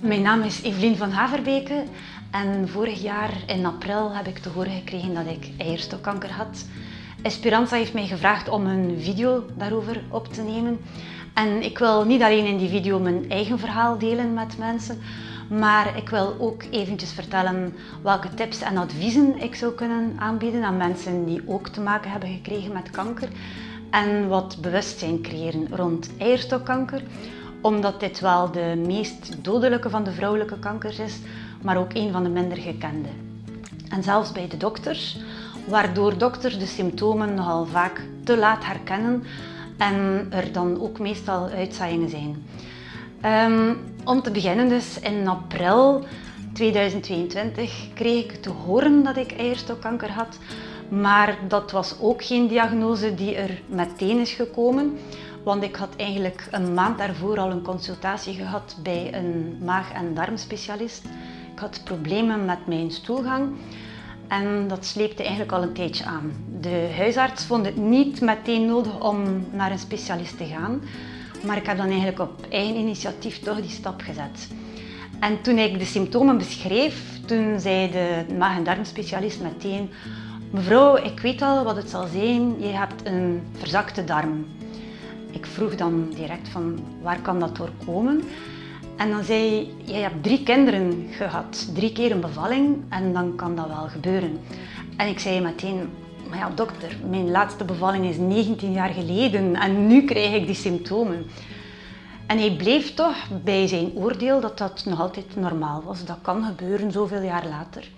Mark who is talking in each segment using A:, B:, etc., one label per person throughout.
A: Mijn naam is Evelien van Haverbeke en vorig jaar in april heb ik te horen gekregen dat ik eierstokkanker had. Esperanza heeft mij gevraagd om een video daarover op te nemen. En ik wil niet alleen in die video mijn eigen verhaal delen met mensen, maar ik wil ook eventjes vertellen welke tips en adviezen ik zou kunnen aanbieden aan mensen die ook te maken hebben gekregen met kanker. En wat bewustzijn creëren rond eierstokkanker omdat dit wel de meest dodelijke van de vrouwelijke kankers is, maar ook een van de minder gekende. En zelfs bij de dokters, waardoor dokters de symptomen nogal vaak te laat herkennen en er dan ook meestal uitzaaiingen zijn. Um, om te beginnen dus, in april 2022 kreeg ik te horen dat ik eierstokkanker had, maar dat was ook geen diagnose die er meteen is gekomen. Want ik had eigenlijk een maand daarvoor al een consultatie gehad bij een maag- en darmspecialist. Ik had problemen met mijn stoelgang en dat sleepte eigenlijk al een tijdje aan. De huisarts vond het niet meteen nodig om naar een specialist te gaan, maar ik heb dan eigenlijk op eigen initiatief toch die stap gezet. En toen ik de symptomen beschreef, toen zei de maag- en darmspecialist meteen: Mevrouw, ik weet al wat het zal zijn, je hebt een verzakte darm. Ik vroeg dan direct van waar kan dat door komen? En dan zei hij, jij hebt drie kinderen gehad, drie keer een bevalling en dan kan dat wel gebeuren. En ik zei meteen, maar ja dokter, mijn laatste bevalling is 19 jaar geleden en nu krijg ik die symptomen. En hij bleef toch bij zijn oordeel dat dat nog altijd normaal was. Dat kan gebeuren zoveel jaar later.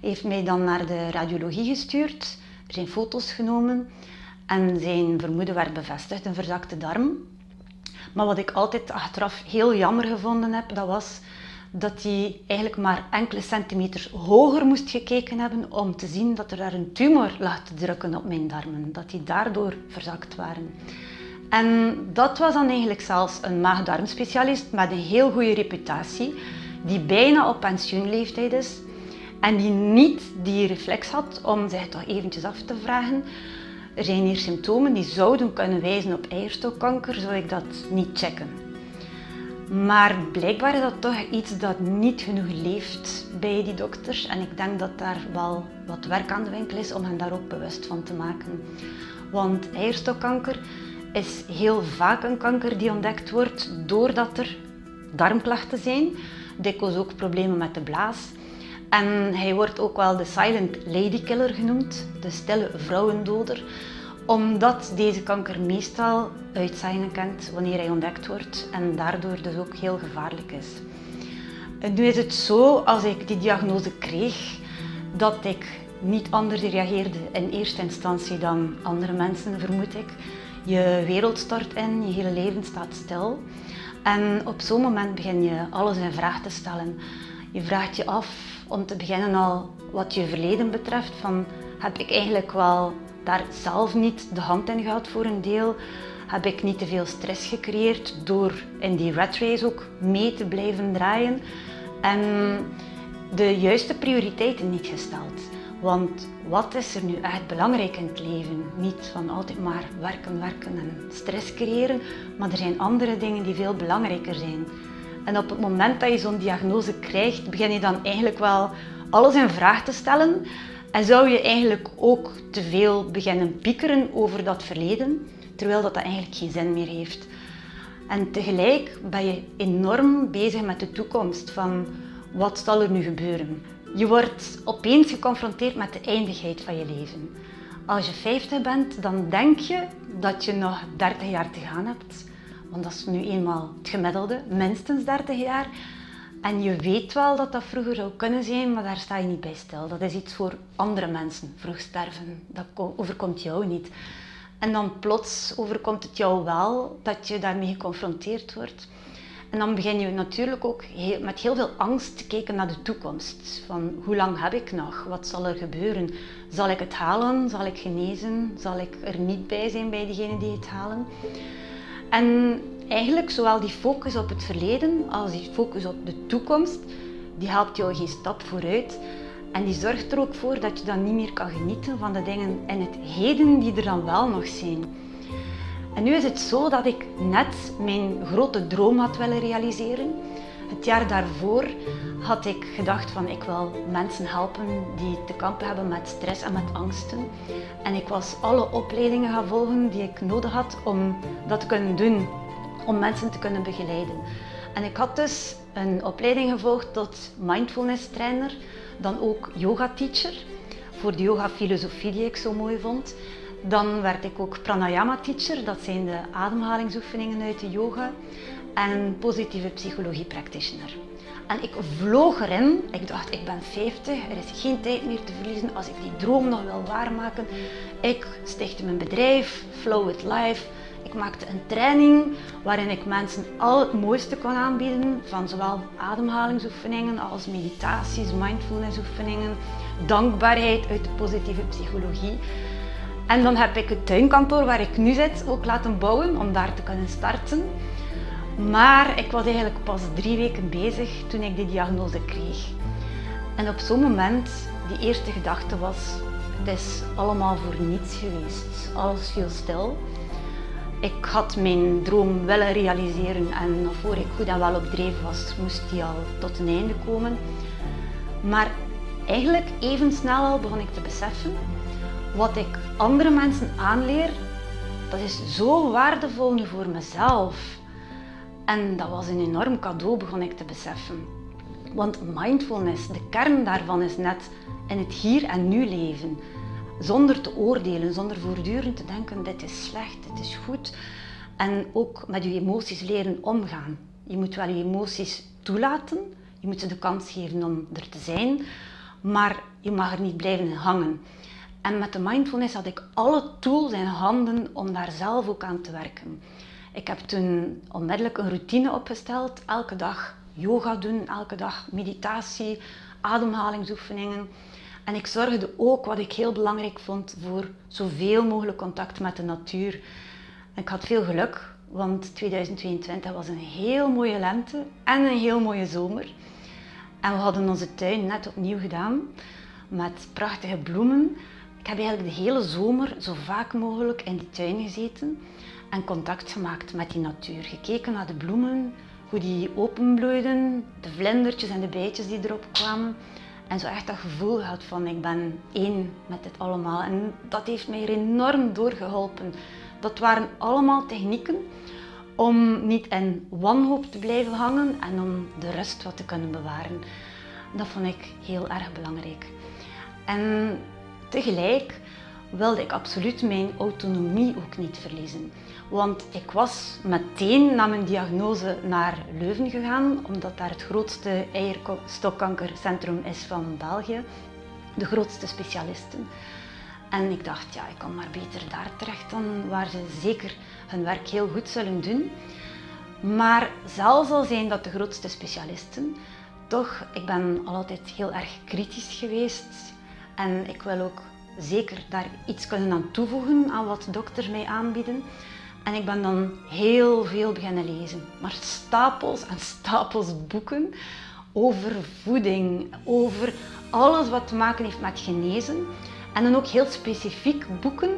A: Hij heeft mij dan naar de radiologie gestuurd, er zijn foto's genomen en zijn vermoeden werd bevestigd, een verzakte darm. Maar wat ik altijd achteraf heel jammer gevonden heb, dat was dat hij eigenlijk maar enkele centimeters hoger moest gekeken hebben om te zien dat er daar een tumor lag te drukken op mijn darmen. Dat die daardoor verzakt waren. En dat was dan eigenlijk zelfs een maag-darmspecialist met een heel goede reputatie, die bijna op pensioenleeftijd is en die niet die reflex had om zich toch eventjes af te vragen er zijn hier symptomen die zouden kunnen wijzen op eierstokkanker, zou ik dat niet checken. Maar blijkbaar is dat toch iets dat niet genoeg leeft bij die dokters. En ik denk dat daar wel wat werk aan de winkel is om hen daar ook bewust van te maken. Want eierstokkanker is heel vaak een kanker die ontdekt wordt doordat er darmklachten zijn. Dikwijls ook problemen met de blaas. En hij wordt ook wel de silent lady killer genoemd, de stille vrouwendoder, omdat deze kanker meestal uitzaaiingen kent wanneer hij ontdekt wordt en daardoor dus ook heel gevaarlijk is. Nu is het zo, als ik die diagnose kreeg, dat ik niet anders reageerde in eerste instantie dan andere mensen, vermoed ik. Je wereld stort in, je hele leven staat stil. En op zo'n moment begin je alles in vraag te stellen. Je vraagt je af, om te beginnen al wat je verleden betreft, van heb ik eigenlijk wel daar zelf niet de hand in gehad voor een deel? Heb ik niet te veel stress gecreëerd door in die rat race ook mee te blijven draaien? En de juiste prioriteiten niet gesteld. Want wat is er nu echt belangrijk in het leven? Niet van altijd maar werken, werken en stress creëren, maar er zijn andere dingen die veel belangrijker zijn. En op het moment dat je zo'n diagnose krijgt, begin je dan eigenlijk wel alles in vraag te stellen. En zou je eigenlijk ook te veel beginnen piekeren over dat verleden, terwijl dat, dat eigenlijk geen zin meer heeft. En tegelijk ben je enorm bezig met de toekomst van wat zal er nu gebeuren. Je wordt opeens geconfronteerd met de eindigheid van je leven. Als je 50 bent, dan denk je dat je nog 30 jaar te gaan hebt. Want dat is nu eenmaal het gemiddelde, minstens 30 jaar. En je weet wel dat dat vroeger zou kunnen zijn, maar daar sta je niet bij stil. Dat is iets voor andere mensen, vroeg sterven. Dat overkomt jou niet. En dan plots overkomt het jou wel dat je daarmee geconfronteerd wordt. En dan begin je natuurlijk ook met heel veel angst te kijken naar de toekomst. Van hoe lang heb ik nog? Wat zal er gebeuren? Zal ik het halen? Zal ik genezen? Zal ik er niet bij zijn bij diegenen die het halen? En eigenlijk zowel die focus op het verleden als die focus op de toekomst, die helpt jou geen stap vooruit. En die zorgt er ook voor dat je dan niet meer kan genieten van de dingen in het heden die er dan wel nog zijn. En nu is het zo dat ik net mijn grote droom had willen realiseren. Het jaar daarvoor had ik gedacht van ik wil mensen helpen die te kampen hebben met stress en met angsten. En ik was alle opleidingen gaan volgen die ik nodig had om dat te kunnen doen, om mensen te kunnen begeleiden. En ik had dus een opleiding gevolgd tot mindfulness trainer, dan ook yoga teacher, voor de yoga filosofie die ik zo mooi vond. Dan werd ik ook pranayama teacher, dat zijn de ademhalingsoefeningen uit de yoga. En positieve psychologie practitioner. En ik vloog erin. Ik dacht, ik ben 50, er is geen tijd meer te verliezen als ik die droom nog wil waarmaken. Ik stichtte mijn bedrijf, Flow with Life. Ik maakte een training waarin ik mensen al het mooiste kon aanbieden, van zowel ademhalingsoefeningen als meditaties, mindfulnessoefeningen, dankbaarheid uit de positieve psychologie. En dan heb ik het tuinkantoor waar ik nu zit ook laten bouwen om daar te kunnen starten. Maar ik was eigenlijk pas drie weken bezig toen ik die diagnose kreeg. En op zo'n moment, die eerste gedachte was, het is allemaal voor niets geweest. Alles viel stil. Ik had mijn droom willen realiseren en voor ik goed en wel op dreef was, moest die al tot een einde komen. Maar eigenlijk even snel al begon ik te beseffen wat ik andere mensen aanleer, dat is zo waardevol nu voor mezelf. En dat was een enorm cadeau, begon ik te beseffen. Want mindfulness, de kern daarvan is net in het hier en nu leven. Zonder te oordelen, zonder voortdurend te denken, dit is slecht, dit is goed. En ook met je emoties leren omgaan. Je moet wel je emoties toelaten, je moet ze de kans geven om er te zijn, maar je mag er niet blijven hangen. En met de mindfulness had ik alle tools in handen om daar zelf ook aan te werken. Ik heb toen onmiddellijk een routine opgesteld. Elke dag yoga doen, elke dag meditatie, ademhalingsoefeningen. En ik zorgde ook, wat ik heel belangrijk vond, voor zoveel mogelijk contact met de natuur. ik had veel geluk, want 2022 was een heel mooie lente en een heel mooie zomer. En we hadden onze tuin net opnieuw gedaan met prachtige bloemen. Ik heb eigenlijk de hele zomer zo vaak mogelijk in die tuin gezeten en contact gemaakt met die natuur. Gekeken naar de bloemen, hoe die openbloeiden, de vlindertjes en de bijtjes die erop kwamen. En zo echt dat gevoel gehad van ik ben één met dit allemaal. En dat heeft mij enorm doorgeholpen. Dat waren allemaal technieken om niet in wanhoop te blijven hangen en om de rust wat te kunnen bewaren. Dat vond ik heel erg belangrijk. En tegelijk wilde ik absoluut mijn autonomie ook niet verliezen. Want ik was meteen na mijn diagnose naar Leuven gegaan, omdat daar het grootste eierstokkankercentrum is van België. De grootste specialisten. En ik dacht, ja, ik kan maar beter daar terecht dan waar ze zeker hun werk heel goed zullen doen. Maar zelfs al zijn dat de grootste specialisten, toch, ik ben altijd heel erg kritisch geweest. En ik wil ook zeker daar iets kunnen aan toevoegen aan wat dokters mij aanbieden. En ik ben dan heel veel beginnen lezen. Maar stapels en stapels boeken over voeding, over alles wat te maken heeft met genezen. En dan ook heel specifiek boeken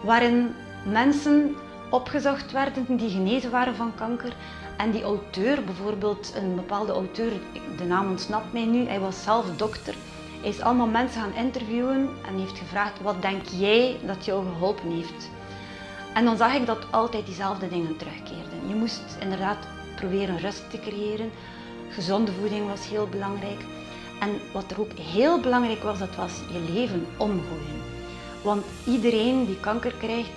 A: waarin mensen opgezocht werden die genezen waren van kanker. En die auteur, bijvoorbeeld een bepaalde auteur, de naam ontsnapt mij nu, hij was zelf dokter. Hij is allemaal mensen gaan interviewen en heeft gevraagd: wat denk jij dat jou geholpen heeft? En dan zag ik dat altijd diezelfde dingen terugkeerden. Je moest inderdaad proberen rust te creëren. Gezonde voeding was heel belangrijk. En wat er ook heel belangrijk was, dat was je leven omgooien. Want iedereen die kanker krijgt,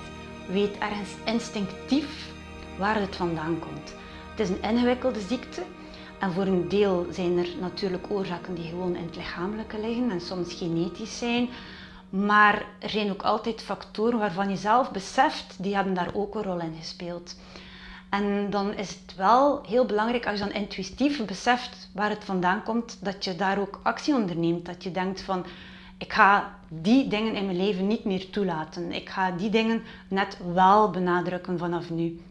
A: weet ergens instinctief waar het vandaan komt. Het is een ingewikkelde ziekte. En voor een deel zijn er natuurlijk oorzaken die gewoon in het lichamelijke liggen en soms genetisch zijn. Maar er zijn ook altijd factoren waarvan je zelf beseft, die hebben daar ook een rol in gespeeld. En dan is het wel heel belangrijk als je dan intuïtief beseft waar het vandaan komt, dat je daar ook actie onderneemt. Dat je denkt van, ik ga die dingen in mijn leven niet meer toelaten. Ik ga die dingen net wel benadrukken vanaf nu.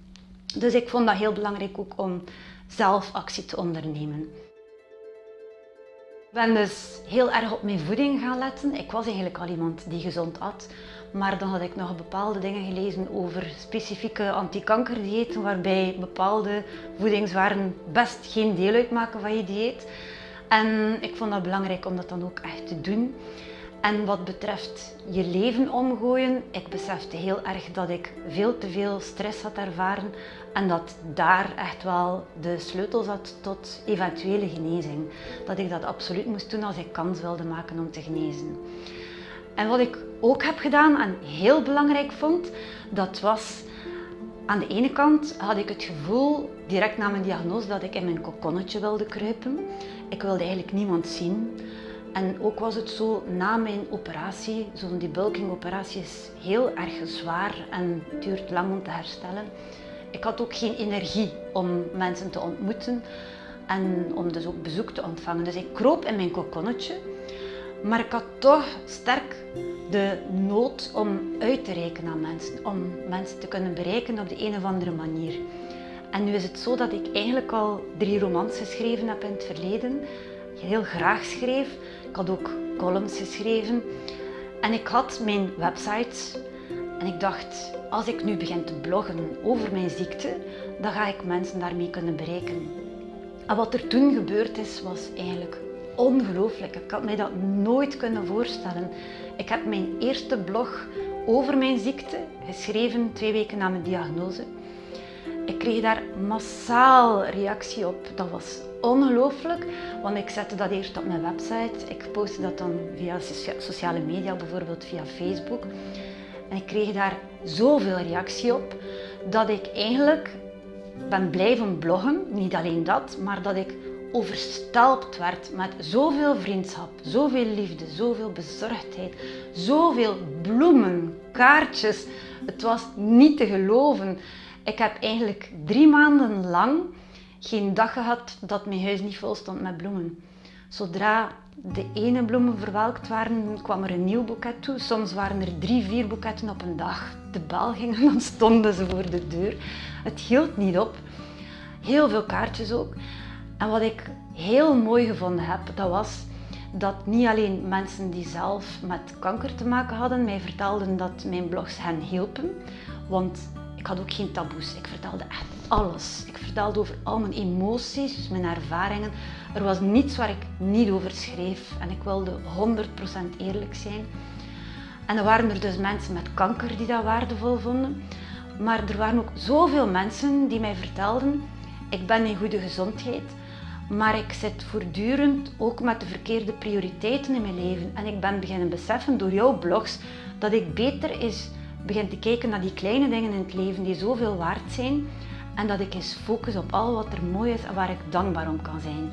A: Dus ik vond dat heel belangrijk ook om zelf actie te ondernemen. Ik ben dus heel erg op mijn voeding gaan letten. Ik was eigenlijk al iemand die gezond at. Maar dan had ik nog bepaalde dingen gelezen over specifieke antikankerdiëten, waarbij bepaalde voedingswaren best geen deel uitmaken van je dieet. En ik vond dat belangrijk om dat dan ook echt te doen. En wat betreft je leven omgooien, ik besefte heel erg dat ik veel te veel stress had ervaren en dat daar echt wel de sleutel zat tot eventuele genezing. Dat ik dat absoluut moest doen als ik kans wilde maken om te genezen. En wat ik ook heb gedaan en heel belangrijk vond, dat was aan de ene kant had ik het gevoel, direct na mijn diagnose, dat ik in mijn kokonnetje wilde kruipen. Ik wilde eigenlijk niemand zien. En ook was het zo, na mijn operatie, zo'n debulking operatie is heel erg zwaar en duurt lang om te herstellen. Ik had ook geen energie om mensen te ontmoeten en om dus ook bezoek te ontvangen. Dus ik kroop in mijn kokonnetje, maar ik had toch sterk de nood om uit te reiken aan mensen, om mensen te kunnen bereiken op de een of andere manier. En nu is het zo dat ik eigenlijk al drie romans geschreven heb in het verleden, heel graag schreef. Ik had ook columns geschreven en ik had mijn website en ik dacht, als ik nu begin te bloggen over mijn ziekte, dan ga ik mensen daarmee kunnen bereiken. En wat er toen gebeurd is, was eigenlijk ongelooflijk. Ik had mij dat nooit kunnen voorstellen. Ik heb mijn eerste blog over mijn ziekte geschreven twee weken na mijn diagnose. Ik kreeg daar massaal reactie op. Dat was ongelooflijk, want ik zette dat eerst op mijn website. Ik postte dat dan via sociale media, bijvoorbeeld via Facebook. En ik kreeg daar zoveel reactie op dat ik eigenlijk ben blijven bloggen. Niet alleen dat, maar dat ik overstelpt werd met zoveel vriendschap, zoveel liefde, zoveel bezorgdheid, zoveel bloemen, kaartjes. Het was niet te geloven. Ik heb eigenlijk drie maanden lang geen dag gehad dat mijn huis niet vol stond met bloemen. Zodra de ene bloemen verwelkt waren, kwam er een nieuw boeket toe. Soms waren er drie, vier boeketten op een dag. De bel ging en dan stonden ze voor de deur. Het hield niet op. Heel veel kaartjes ook. En wat ik heel mooi gevonden heb, dat was dat niet alleen mensen die zelf met kanker te maken hadden, mij vertelden dat mijn blogs hen hielpen. Want ik had ook geen taboes. Ik vertelde echt alles. Ik vertelde over al mijn emoties, dus mijn ervaringen. Er was niets waar ik niet over schreef. En ik wilde 100% eerlijk zijn. En er waren er dus mensen met kanker die dat waardevol vonden. Maar er waren ook zoveel mensen die mij vertelden: ik ben in goede gezondheid, maar ik zit voortdurend ook met de verkeerde prioriteiten in mijn leven. En ik ben beginnen beseffen door jouw blogs dat ik beter is begin te kijken naar die kleine dingen in het leven die zoveel waard zijn. En dat ik eens focus op al wat er mooi is en waar ik dankbaar om kan zijn.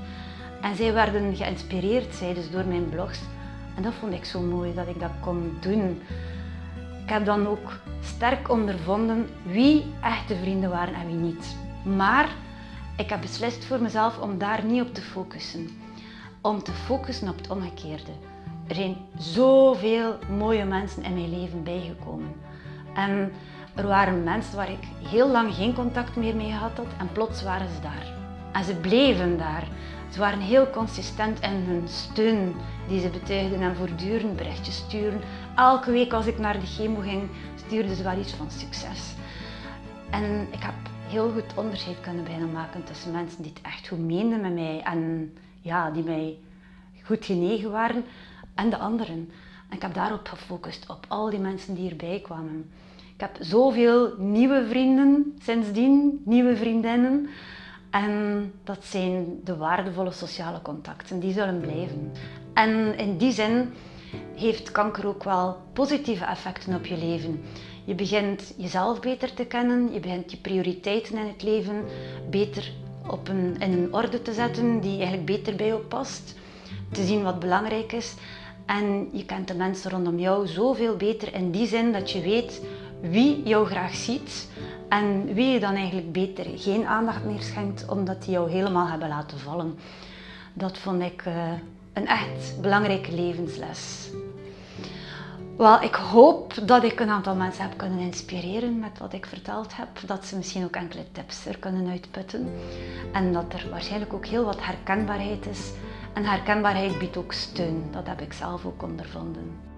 A: En zij werden geïnspireerd, zij dus door mijn blogs. En dat vond ik zo mooi dat ik dat kon doen. Ik heb dan ook sterk ondervonden wie echte vrienden waren en wie niet. Maar ik heb beslist voor mezelf om daar niet op te focussen. Om te focussen op het omgekeerde. Er zijn zoveel mooie mensen in mijn leven bijgekomen. En er waren mensen waar ik heel lang geen contact meer mee gehad had en plots waren ze daar. En ze bleven daar. Ze waren heel consistent in hun steun die ze betuigden en voortdurend berichtjes sturen. Elke week als ik naar de chemo ging, stuurden ze wel iets van succes. En ik heb heel goed onderscheid kunnen bijna maken tussen mensen die het echt goed meenden met mij en ja, die mij goed genegen waren en de anderen. En ik heb daarop gefocust, op al die mensen die erbij kwamen. Ik heb zoveel nieuwe vrienden sindsdien, nieuwe vriendinnen. En dat zijn de waardevolle sociale contacten, die zullen blijven. En in die zin heeft kanker ook wel positieve effecten op je leven. Je begint jezelf beter te kennen, je begint je prioriteiten in het leven beter op een, in een orde te zetten die eigenlijk beter bij je past. Te zien wat belangrijk is. En je kent de mensen rondom jou zoveel beter in die zin dat je weet wie jou graag ziet en wie je dan eigenlijk beter geen aandacht meer schenkt omdat die jou helemaal hebben laten vallen. Dat vond ik uh, een echt belangrijke levensles. Wel, ik hoop dat ik een aantal mensen heb kunnen inspireren met wat ik verteld heb. Dat ze misschien ook enkele tips er kunnen uitputten. En dat er waarschijnlijk ook heel wat herkenbaarheid is. En herkenbaarheid biedt ook steun. Dat heb ik zelf ook ondervonden.